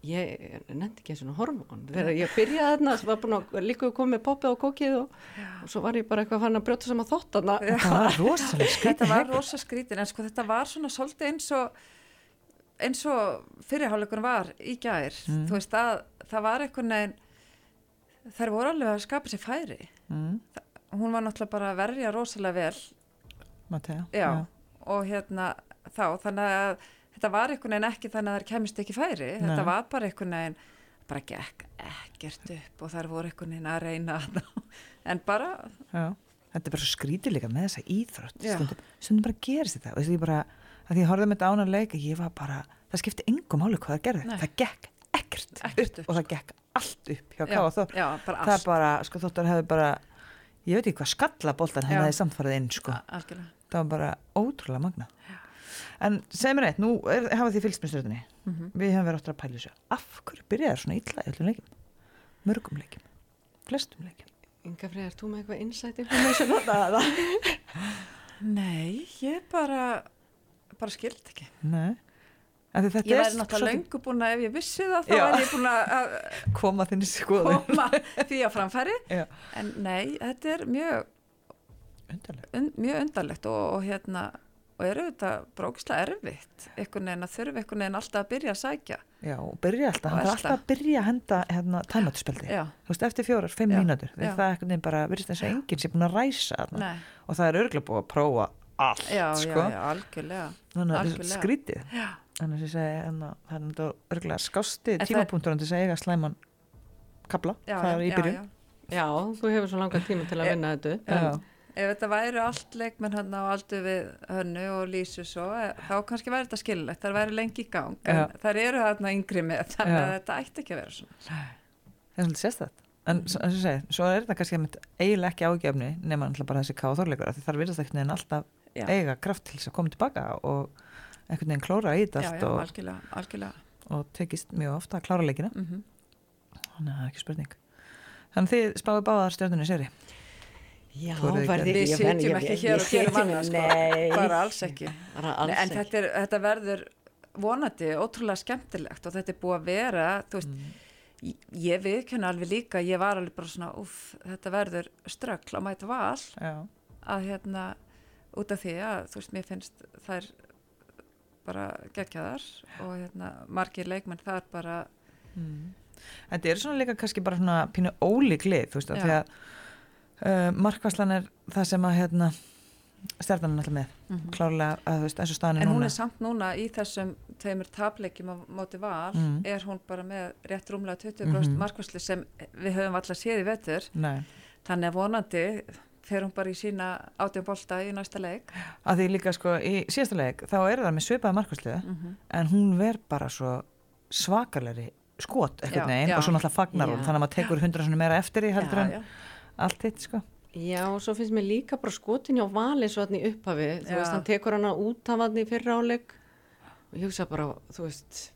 Ég nefndi ekki eins og hann. Þegar ég byrjaði þarna, svo var búin að líka komið með poppið og kókið og, og svo var ég bara eitthvað fann að brjóta saman þóttana. það var rosalega Þetta skrítið var rosa skrítin en sko þetta var svona svolítið eins og eins og fyrirháleikur var í gær. Mm. þú veist að það var einhvern veginn þær voru alveg að skapa sér færi. Mm, hún var náttúrulega bara að verja rosalega vel. Matea, já, og hérna þá þannig að þetta var einhvern veginn ekki þannig að þær kemist ekki færi þetta Nei. var bara einhvern veginn bara gekk ekkert upp og þær voru einhvern veginn að reyna þarna. en bara Já. Þetta er bara svo skrítið líka með þessa íþrótt Já. stundum, stundum bara gerist þetta og því ég bara, að því ég horfði með þetta ánar leik ég var bara, það skipti engum máli hvað það gerði Nei. það gekk ekkert, Ekkert upp, og það gekk allt upp hjá já, Káa já, bara það allt bara, sko þóttar hefði bara ég veit ekki hvað skalla boltan Já. hefði samfarið inn sko, það var bara ótrúlega magna en segð mér eitt, nú er, hafa því fylgst með stjórnunni Mhm. við hefum verið áttur að pæla þessu af hverju byrjaði svona illa í öllum leikim mörgum leikim, flestum leikim Inga Freyr, þú með eitthvað insight information á það? Nei, ég bara bara skild ekki. Nei. Af því þetta Ég er væri náttúrulega svolítið- löngu búin að ef ég vissi það þá væri ég búin að- koma koma því að framfæri Já. en nei, þetta er mjög, Undarlega. un, mjög undarlegt og, og hérna og er auðvitað brókislega erfitt einhvern veginn að þurfa einhvern veginn alltaf að byrja að sækja. Já, og byrja alltaf, Og hann er elta. alltaf að byrja að henda hérna, tæmaturspeldi, Já, þú veist, eftir fjórar, fimm Já, mínútur, já. það er einhvern veginn bara virðist þess að enginn sé búin að ræsa þarna. Nei, og það er örgulega búið að prófa allt, já, sko. já, já, algjörlega þannig að þetta er algjörlega. skrítið. Já, Þannig að en það er náttúrulega örgulega skásti En það- tímapunktur til þess að eiga slæman kabla, það er í byrjun. já. Já, þú hefur svo langa tíma til að Eh, vinna þetta. Já. en Ef þetta væri allt leikmenn hann á aldur við hönnu og lísu svo, eh, þá kannski væri þetta skilulegt, það væri lengi í gang, en Já. þar eru þarna yngri með, þannig Já. að þetta ætti ekki að vera svona. Það er svolítið sérstætt. En ég segi, svo er þetta kannski eiginlega ekki ágefni nema náttúrulega bara þessi því þar virðast ekkert neginn alltaf Já. eiga kraft til þess að koma tilbaka og einhvern veginn klóra í þetta og, algjörlega, algjörlega. og tekist mjög ofta að klára leikina Mm þannig að það er ekki spurning Þannig þið spáðu báðar stjórnunni séri já, verði Við sitjum ekki hér og gerum annað, sko. Bara alls ekki. bara alls en þetta, er, þetta verður vonandi ótrúlega skemmtilegt og þetta er búið að vera, þú veist, Mm. ég viðkynna alveg líka, ég var alveg bara svona, uff, þetta verður ströggl að mæta val Já, að hérna, út af því að, þú veist, mér finnst þær bara geggjaðar og hérna, margir leikmenn þar bara, mm. Þetta er svona líka kannski bara svona pínu ólík lið, þú veist, af Já. því að uh, markvæslan er það sem að hérna, stjarnan er alltaf með. Klárlega að þú veist, eins og staðan er en hún núna. er samt núna í þessum tveimur tapleikjum á móti val, Mm. er hún bara með rétt rúmlega 20% Mhm. markvæslu sem við höfum alltaf séð í vetur, Nei, þannig að vonandi fer hún bara í sína átjum bolta í næsta leik. að því líka sko í síðasta leik þá er það með svipaða markvæslu Mm en hún ver bara svo svakalegri skot eitthvað neginn og svo náttúrulega fagnar hún. Þannig að maður tekur hundra meira eftir í heldur en. Allt þitt sko. Já, og svo finnst mér líka bara skotin hjá vali svo hann í upphafi, þú Já. veist, hann tekur hana út af hann í fyrra áleik. Og ég hugsa bara, þú veist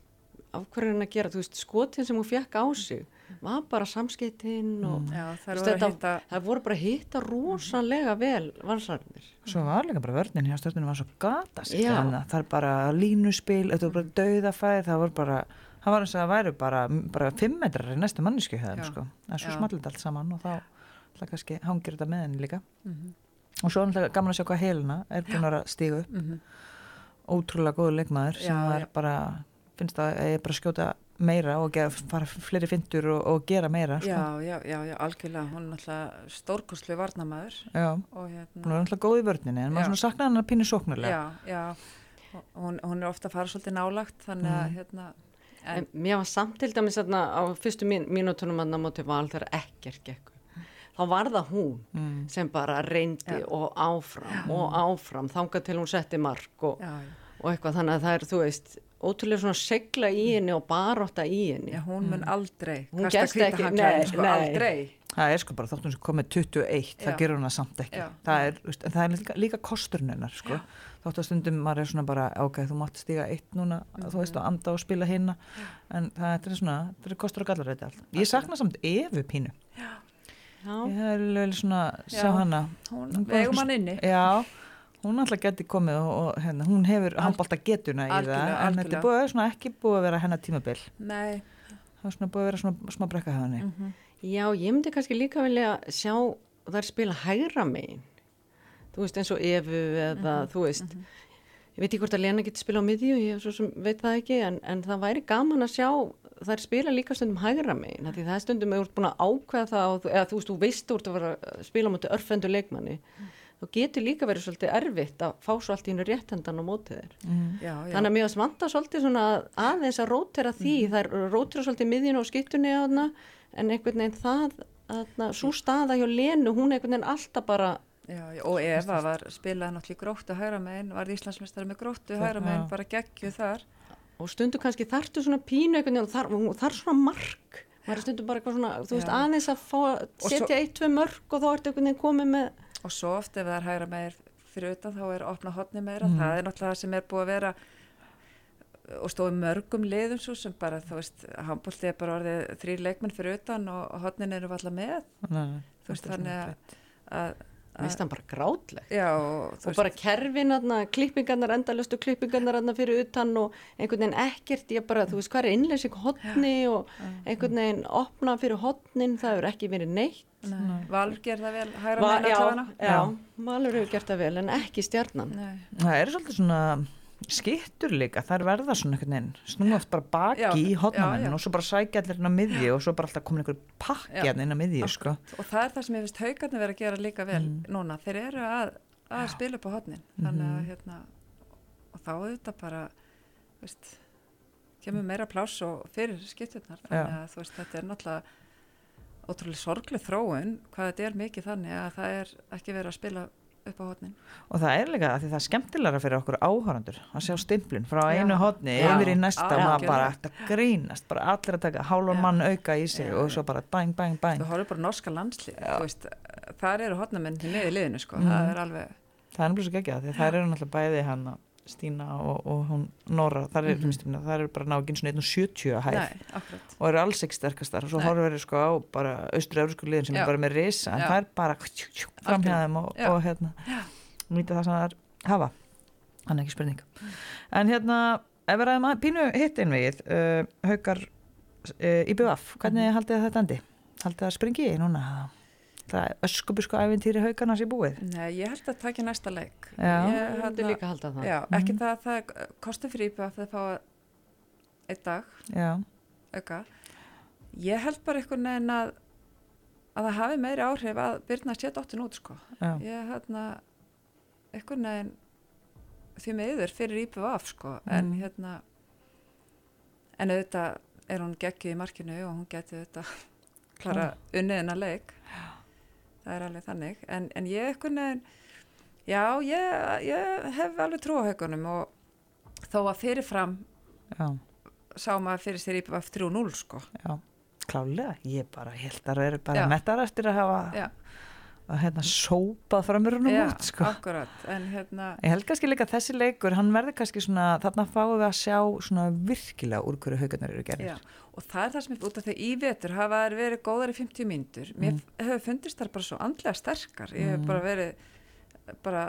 af hverju er hann að gera, þú veist, skotin sem hún fekk á sig, var bara samskiptin og Já, veist, voru að þetta- hitta það voru bara að hitta rosalega vel vansarnir. svo var líka bara vörnin hjá stjórnum var svo gata sér að það er bara línuspil þetta var bara dauðafæð það var bara það var eins og það væru bara, bara fimm metrar í næstu mannisku hjá þeim Já. sko. Það er svo smallit allt saman og þá það kannski hangir þetta með henni líka Mhm, og svo er náttúrulega gaman að sjá hvað helina er búin að að stígu upp mhm. ótrúlega góður leikmaður sem Já, var já. bara finnst að ég bara skjóta meira og gera, fara fleiri fintur og, og gera meira sko. Já, já, já, já, algjörlega, hún er náttúrulega stórkostlu varnamæður Já, og hún hérna, er náttúrulega góð í vörninni en maður svona saknaði hann að pínu sóknarlega já, já, hún, hún er ofta að fara svolítið nálagt, þannig að, Mm. hérna, En en, mér var samt til dæmis þarna á fyrstu mín, mínútonum að móti val þegar ekkert gekk. Þá var það hún mm. sem bara reyndi Já. og áfram og áfram þangað til hún setti mark og, og eitthvað þannig að það er, þú veist, ótrúlega svona segla í henni og barótta í henni. já, hún mun aldrei Hún kasta gerst ekki- nei, sko, nei. aldrei. Það er sko bara þáttum sem komið 21, það Já. gerur hún það samt ekki. Það er, veist, en það er líka, líka kosturnunar, sko. Þáttu að stundum maður er svona bara, ok, þú mátt stiga eitt núna, þú veist, og anda og spila hinna, en það er svona, það er kostur og gallar þetta allt. Ég sakna samt Evu pínu. Já, Ég er vel svona, sjá Já. hana. Hún, bara- hann inni. Já, hún alltaf geti komið og, og hérna, hún hefur Al- handbólta getuna í það, Algjörlega, en þetta er búið, svona, ekki búið að vera hennar tímabil. Nei, Það er svona búið að vera svona smá brekka hjá henni. mhm, Já, ég myndi kannski líka vilja sjá þær spila hægra megin. Þú veist, eins og Efu eða, þú veist, ég veit ekki hvort að Lena getur spila á miðju, ég svo sem veit það ekki, en, en það væri gaman að sjá þær spila líka stundum hægra megin, af því það er stundum eða þú ert búin að ákveða það, og, eða þú veist, þú veist þú ert að vera að spila á móti örfendu leikmanni, þá getur líka verið svolítið erfitt að fá svo allt í hennu réttendan á móti þér. Mm. já, já. Þannig að mér vanta svolítið svona aðeins að rótera því, það er rótera svolítið miðjun og skiptunni á þarna, en einhvern veginn það, þarna, svo staða hjá Lenu, hún er einhvern veginn alltaf bara, Já, já, og Eva var spilaði náttúrulega gróttu hægra megin, var Íslandsmeistari með gróttu hægra megin, Já. bara geggju þar. Og stundu kannski þartu svona pínu og þar, þar svona mark, maður er stundum bara eitthvað svona, þú veist, aðeins að fá setja eitt, tvö mörk og þá ertu einhvern veginn komið með, Og svo oft ef það er hægra megin fyrir utan þá er opna hotni meira, Mhm. það er náttúrulega það sem er búið að vera og stóði mörgum liðum svo sem bara, þú veist, handbólti er bara orðið þrý leikmenn fyrir utan og hotnin eru alltaf með, Nei, nei, Þú veist, þannig að- að, finnst það bara grátlegt. já, og þú Og bara kerfin aðna, klippingarnar, endalastu klippingarnar aðna fyrir utan og einhvern veginn ekkert, ég bara, þú veist, hvað er innleysing hotni og einhvern veginn opna fyrir hotnin, það hefur ekki verið neitt. Nei, Valur ger það vel hægra Va, megin já, já, Valur hefur gert það vel en ekki stjarnan. Nei. Það er svolítið svona skittur líka, það er verða svona einhvern veginn snúa oft bara baki Já, í já. og svo bara sækja allir inn á miðju og svo bara alltaf komin einhver pakki Já, hérna inn á miðju sko. og það er það sem ég finnst haugarnir vera að gera líka vel Mm. núna, þeir eru að, að spila upp á hotnin þannig að hérna og þá auðvitað bara veist, kemur meira pláss og fyrir skipturnar. Þannig að veist, þetta er náttúrulega ótrúlega sorgleg þróun hvað þetta er mikið þannig að það er ekki verið að spila upp á hodnin og það er líka að því það er skemmtilega fyrir okkur áhörandur að sjá stimplun frá einu hodni yfir í næsta og maður bara eftir að grínast bara allir að taka hálfur mann auka í sig og svo bara bang bang bang þú horfður bara norska landslið þar eru hodnamenn til í liðinu sko. mm. það er alveg það er náttúrulega ekki að því það eru náttúrulega bæði hann Stína og, og hún Nóra það eru, mm -hmm. eru bara nákvæmst svona 1.70 að hæð Nei, og eru alls ekki sterkastar og svo horfum við sko á bara austur-eurósku liðin sem Já. er bara með risa en Já. það er bara framhjæðum og, og hérna nýta það sem það er hafa hann er ekki spurning mm. en hérna, ef við ræðum að pínu hittin við uh, haukar uh, í BVF, hvernig mm. haldið þetta andi? Haldið það springi í núna? Það öskubusku æfintýri haugarnas í búið? Nei, ég held að það ekki næsta leik. Já, ég held líka að halda það. Já, ekki mm. það, það kosti fyrir íbjöð að það fá einn dag. Já. auka. Ég held bara einhvern veginn að að það hafi meiri áhrif að byrna sétt óttin út sko. Já. ég hérna einhvern veginn því meður fyrir íbjöð af sko. Mm. en hérna en auðvitað er hún geggið í markinu og hún getið þetta klara unniðina leik það er alveg þannig. En, en ég ekkert nefn já, ég, ég hef alveg trú á haugunum og þó að fyrirfram já. sá maður fyrir sér í eftir og núl sko. Já, klálega, ég bara held að það eru bara mettar eftir að hafa já að hérna sópað framurunum ja, út sko. akkurat, en hérna ég held kannski líka að þessi leikur, hann verður kannski svona þarna fáum við að sjá svona virkilega úr hverju haugarnar eru gerðir Já, og það er það sem er út af því í vetur hafa verið góðar í 50 mínutur mér mm. hefur fundist þær bara svo andlega sterkar ég hef mm. bara verið bara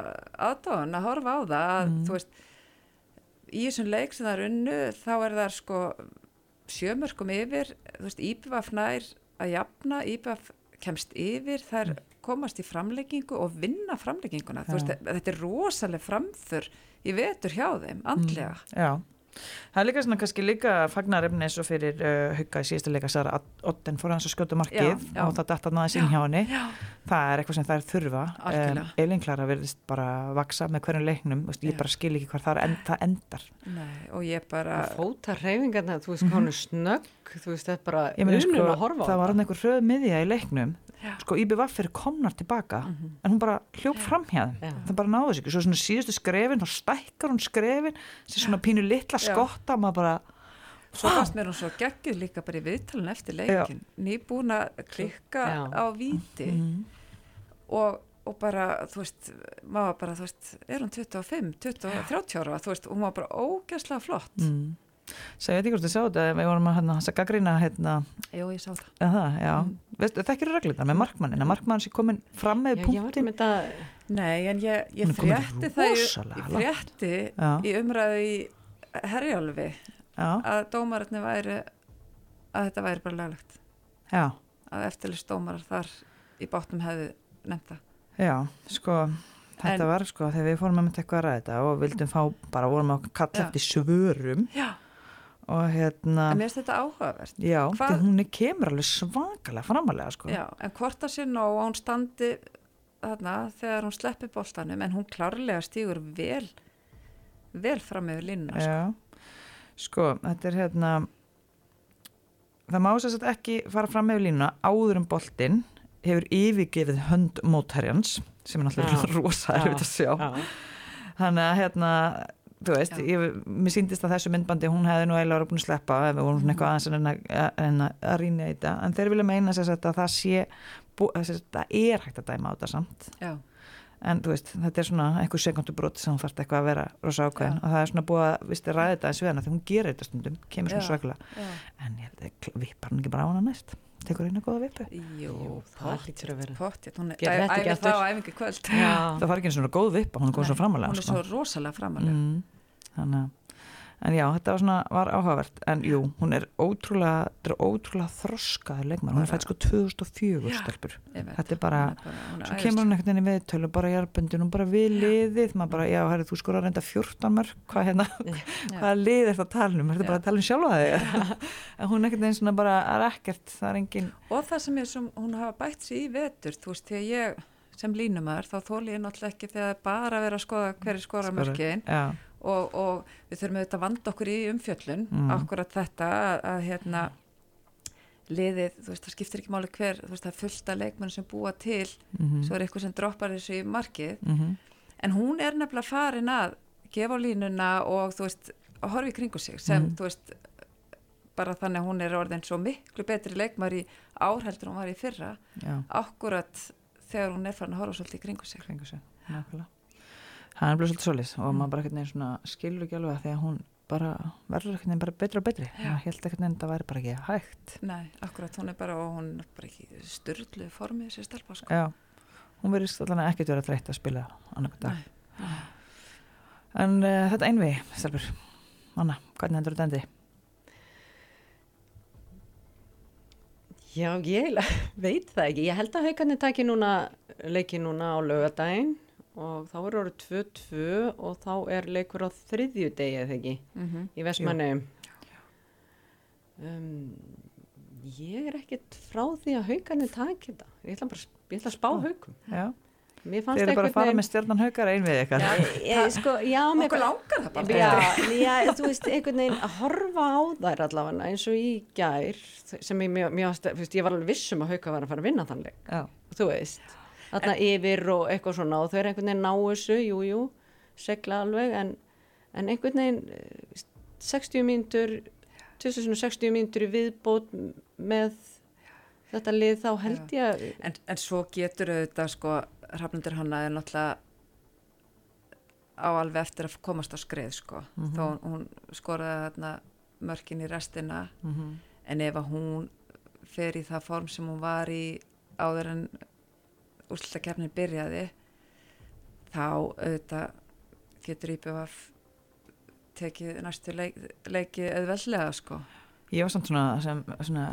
aðdáðan að horfa á það að mm. þú veist í þessum leik sem það er unnu þá er það sko sjömörkum yfir þú veist Íbjöf nær að jafna Íbjöf kemst yfir þær mm. Komast í framleggingu og vinna framlegginguna ja. veist, þetta er rosalega framför í vetur hjá þeim andlega mm. Já Það er líka svona kannski líka fagnarefni eins og fyrir uh, hugga í síðustu leika Sara Otten fór hans að skjóta markið já, já. og það datta náðis inn hjá henni það er eitthvað sem það er þurfa um, Elin Klara verðist bara vaksa með hverjum leiknum Vist, ég bara skil ekki hvað það, en, það endar Nei, og ég bara fóta reyfingarna, þú veist, mm -hmm. snögg þú veist, þetta bara unum sko, að horfa það var hann einhver röð miðja í leiknum Já. Sko IBVF er komnar tilbaka mm -hmm. en hún bara hljóf fram hjá þeim. Það bara náðu sig svo svona síðustu skrefin þá stækkar hún skrefin, þessi svona pínu litla skotta, maður bara Svo fannst mér hún svo geggið líka bara í viðtalun eftir leikin, nýbúin að klikka Já. á víti. Mm -hmm. og, og bara þú veist, maður bara þú veist er hún 25, 20, 30 ára þú veist, hún var bara ógæslega flott. Mm. Segði þetta ekki hvort þið sáðu þetta við vorum að hérna, gaggrína hérna, Jú, ég sá það. Ja, mm. Það ekki eru reglita með markmannin að markmann sé komin fram með punktin þetta... Nei, en ég, ég frétti það ég frétti í umræðu í Herjálfi að dómararni væri að þetta væri bara laglegt. Já. að eftirlist dómarar þar í bátnum hefði nefnda Já, sko þetta en, var sko þegar við fórum að mynda eitthvað að ræða og vildum fá, bara vorum að kalla eftir svörum. Já og hérna en mér finnst þetta áhugavert já, þegar hún kemur alveg svakalega framalega sko. já, en hvort það sé nóg að hún standi þarna þegar hún sleppi bóltanum en hún klárlega stýgur vel vel fram með línuna sko. sko, þetta er hérna það má að ekki fara fram með línuna áður um bóltin hefur yfirgefið hönd mótherjans sem er náttúrulega rosa erfitt að sjá þannig að hérna þú veist, ég, mér síndist að þessu myndbandi hún hefði nú eiginlega búin að sleppa ef við vorum svona eitthvað aðeins en að, en að rýna í þetta. En þeir vilja meina sér að það sé það er hægt að dæma á þetta samt. Já. En veist, þetta er svona einhver sekundubrót sem hún fært eitthvað að vera rosa ákveðin. Já. og það er svona búið að, viðst, ræða þetta eins við hana þegar hún gerir þetta stundum, kemur svona svaklega en ég held að við bara ekki bara á hana næst? Tekur einu góða vipu Jú, það hlýttir að vera Pottið, hún er æfið þá á æfingu kvöld. Það var ekki eins og góð vipa, hún er góð svo framalega Hún er svo sko. rosalega framalega mm, Þannig að en já, þetta var, svona, var áhugavert. En jú, hún er ótrúlega þetta er ótrúlega þroskaður leikmar hún er fætt sko 2004 stelpur. þetta er bara, bara svo kemur hún ekkert inn í viðtölu bara arbundin og bara við liðið. Maður bara, já, herri, þú skor að reynda 14 mörg hvað hérna, hvaða lið er það að tala um, þetta er bara að tala um sjálfa þig? En hún er ekkert eins og bara er ekkert það er engin og það sem er sem hún hafa bætt sér í vetur þú veist, þegar ég sem línumar þá þól ég náttúrulega ekki þegar bara vera að skoða hverju skora mörgin og, og við þurfum auðvitað að vanda okkur í umfjöllun Mm. akkurat þetta að, að hérna liðið, þú veist, það skiptir ekki máli hver þú veist, það er fullt af leikmenn sem búa til Mhm. svo er eitthvað sem droppar þessu í markið Mhm. en hún er nefnilega farin að gefa á línuna og þú veist að horfa í kringu sig sem Mhm. þú veist bara þannig að hún er orðin svo miklu betri leikmar í ár heldur en hún var í fyrra Já, akkurat þegar hún er farin að horfa svolítið í kringu sig kringu sig, nákvæmlega. Það er bara svolítið svolítið og maður bara ekkert neginn svona skilur ekki alveg að því að hún bara verður ekkert neginn bara betri og betri. Já. Það held ekkert neginn að það væri bara ekki hægt. Nei, akkurat, hún er bara og hún er bara ekki styrlu formið sér stelpa sko. Já, hún verðist allan ekkert vera þreytt að spila annarkoð dag. Nei. En uh, þetta einvi, Stelbur, Anna, hvernig endur þetta endi? Já, ég veit það ekki. Ég held að haugarnir taki núna leiki núna á lögadaginn og þá er orðið 2-2 og þá er leikur á þriðju degi eða ekki Mm -hmm. í Vestmanni. Um, ég er ekkert frá því að haugarnir taki þetta. Ég ætla bara ég ætla að spá haugum. Já, fannst eru bara að fara með stjarnan haukar einvið ykkar. Ég, sko, já, Okkur langar það bara Já, já, þú veist, einhvern veginn að horfa á þær allavega eins og í gær sem ég, mjög, mjög, ég var alveg vissum að hauka var að fara að vinna þannleik, Já, þú veist þarna yfir og eitthvað svona og þau eru einhvern veginn ná þessu, jú, jú segla alveg, en, en einhvern veginn eh, 60 mínútur 2060 mínútur viðbót með þetta lið þá held ég að en, en svo getur auðvitað sko Hrafnundur Hanna er náttúrulega á alveg eftir að komast á skreið sko. Mhm. þó hún- hún skoraði þarna mörkin í restina. Mm en ef að hún fer í það form sem hún var í áður en úrslutakefnin byrjaði þá auðvitað getur IPVF tekið næstu leik, leiki auðveldlega sko ég var samt svona, sem, svona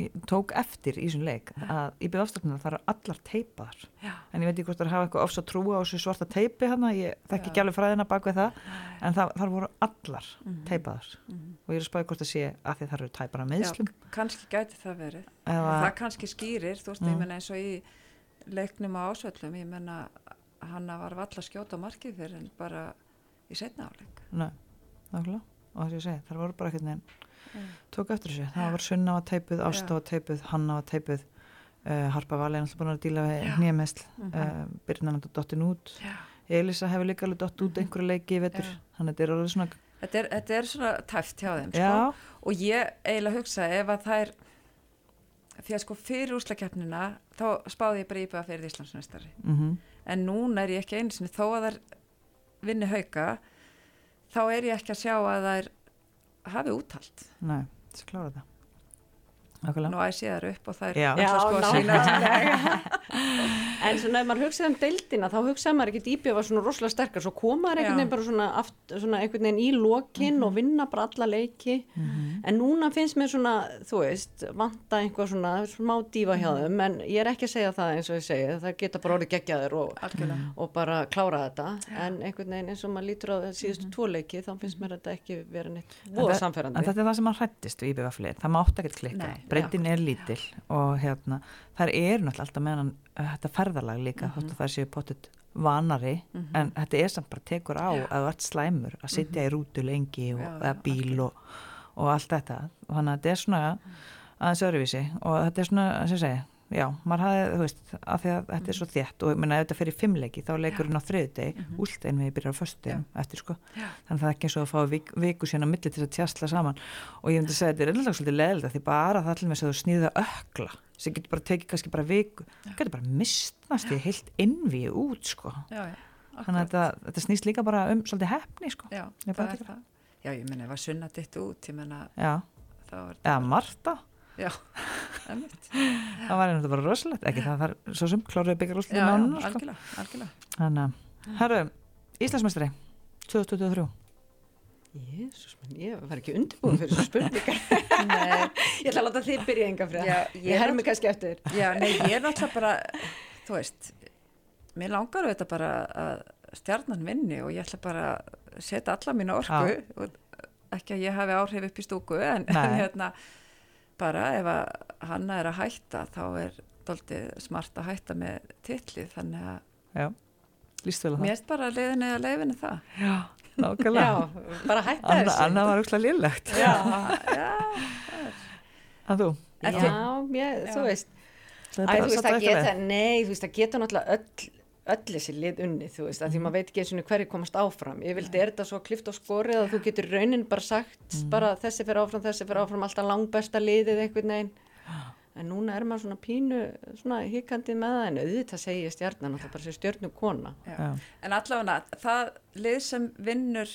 ég tók eftir í þessum leik að byggðafstöknum það eru allar teipaðar Já. en ég veit ekki hvort það hafa eitthvað ofs að trúa á þessu svarta teipi hann ég þekki Já. ekki alveg fræðina bak við það en það, þar voru allar Mhm. teipaðar Mhm. og ég er að spáði hvort það sé að því það eru tæpara meðslum kannski gæti það verið eða, það kannski skýrir, þú veist, Mm. ég menna eins og í leiknum á ásvöllum, ég menna hanna var valla að skjóta á markið fyrir en bara í setna áleik Nei, nákvæmlega og þess að ég segi, það voru bara ekkert neginn Mm. tók eftir þessu, það var Sunna var teipuð Ásta Já. var teipuð, Hanna var teipuð uh, Harpa Vali er alltaf búin að díla við Já. nýjamessl, Mhm. uh, Byrna náttúrulega dottin út Já. Elisa hefur líka alveg dott út Mhm. einhverju leiki í vetur þannig að þetta er alveg svona þetta er, þetta er svona tæft hjá þeim sko. og ég eiginlega hugsa ef að það er því að sko fyrir úslakeppnina þá spáði ég bara íbæða fyrir Íslandsmeistari mm en núna er ég ekki einu sinni þó að þær vinni hauka þá er ég ekki að sjá að þær hafi úthald nei, þess að klára það Nákvæmlega. nú að ég þær upp og þær Já. ætla sko að sína nákvæmlega. en svona ef maður hugsaði um deildina þá hugsaði maður ekkert íbjöð var svona rosalega sterkar svo komaður einhvern veginn bara svona, aft, svona einhvern veginn í lokin og vinna bara alla leiki. Mhm. en núna finnst mér svona, þú veist vanta einhver svona smá dífa hjá þeim. En ég er ekki að segja það eins og ég segi. Það geta bara orðið geggjaður og, algjörlega. Og bara klára þetta. En einhvern veginn eins og maður lítur á síðustu tvo leiki þá finnst mér þetta ekki vera neitt það- samferðandi En þetta er það sem hann hrættist við IBVF-lið, það mátt ekkert klikka, Nei, breytin er lítil og hérna, þær eru náttúrulega alltaf með hann, þetta ferðalag líka, þótt að það séu pottet vanari, en þetta er samt bara tekur á að þú ert slæmur, að sitja í rútu lengi og, eða bíl og, og allt þetta, og þannig að þetta er svona aðeins öðruvísi og þetta er svona, sem ég segi, já, maður hafði, þú veist, að því að þetta er svo þétt og ég meina ef þetta fyrir fimmleiki þá leikurinn á þriðudegi, mm -hmm. últ einn við byrjar á föstudegum eftir sko, Já. þannig að það er ekki eins og að fá vik, viku síðan á milli til að tjastla saman. Og ég myndi segja að þetta er ennlega svolítið leðilegt því bara það allir með að þú snýða ökla sem getur bara tekið kannski bara viku það getur bara mistnast í heilt innví út sko, já, þannig að þetta, þetta snýst líka bara um svolítið hefni sko, já, Ég það það. Menna ef að sunna ditt út ég menna þá er eða Marta já, emitt það var einhvern veginn bara rosalegt, ekki það þarf svo sem kláruði byggjar já, úrslit já, nánuna sko, algjörlega, algjörlega. Þannig að, herru Íslandsmeistari 2023 Jésús, ég var ekki undirbúin fyrir þessu spurningar. Nei, ég ætla að láta þið byrja enga Já, það ég ég er hermi kannski eftir. Já, nei, ég er náttúrulega bara þú veist mér langar auðvitað bara að stjarnan vinni og ég ætla bara að setja alla mínu orku og ekki að ég hafi áhrif upp í stúku en, en hérna bara ef að hanna er að hætta þá er doldið smart að hætta með titlið þannig að já, líst vel að mér það erst bara leiðinni að leiðinni það. Já, nákvæmlega. Já, bara hætta Anna, þessu. Anna var úrslega lillegt Já, að þú? Já, mér, Já. þú veist, er Æ, þú veist, eitthvað geta, nei, þú veist, það geta náttúrulega öll, öll þessi lið unni, þú veist, að því maður veit ekki eins og hverju komast áfram. Ég vildi, er þetta svo klift á skorið að þú getur raunin bara sagt, bara þessi fyrir áfram, þessi fyrir áfram, alltaf langbesta liðið einhvern veginn. En núna er maður svona pínu, svona hikandi með það, en auðvitað segi ég stjarnan, alltaf bara sér stjörnu kona. Já. Já. En allavega, það lið sem vinnur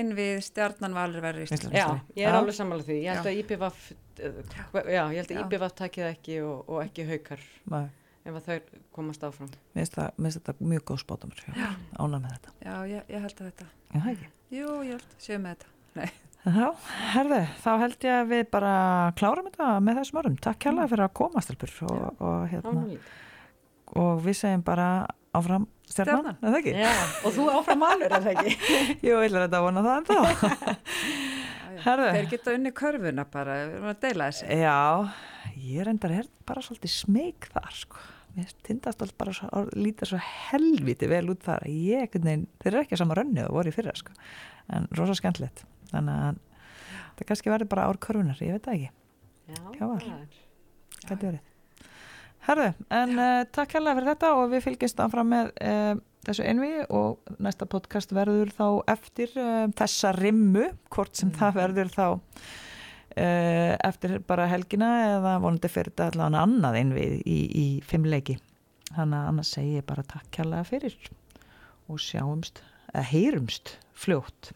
inn við stjarnan valur verður í Ísland. Já, ég er alveg sammála því. Ég held að IPVF, uh, já, ég held að Já. IPVF takið ekki og, og ekki haukar Nei, ef að þau komast áfram. Mér finnst þetta mjög góð spátumur ána með þetta Já, ég, ég held að þetta. Já, það ekki Jú, ég held, séu með þetta. Nei. Já, herðu, þá held ég að við bara klárum þetta með þessum orðum. Takk kærlega fyrir að koma, Stelpur. Og, og, hérna, og við segjum bara áfram stjarnan, Stjarnan. er það ekki? Já, og þú áfram alveg, er það ekki? Jú, ég ætla þetta að vona það en þá. Herðu. Þeir geta unni körfuna bara, við erum að deila þessi. Já, ég er endar er bara svolítið smeg þar, sko. Mér tindast alltaf bara svo, lítið svo helviti vel út þar. Ég, einhvern veginn, þeir eru ekki að sama rönni og voru í fyrra, sko. En rosa skemmtilegt. Þannig að það kannski verður bara ár körfunar, ég veit það ekki. Já, það er. Herðu, en uh, takk hérlega fyrir þetta og við fylgjumst áfram með uh, þessu einvi og næsta podcast verður þá eftir uh, þessa rimmu, hvort sem það verður þá Eh, eftir bara helgina eða vonandi fyrir þetta allavega annað einn við í, í fimmleiki. Þannig að annars segi ég bara takk kærlega fyrir og sjáumst eða heyrumst fljótt.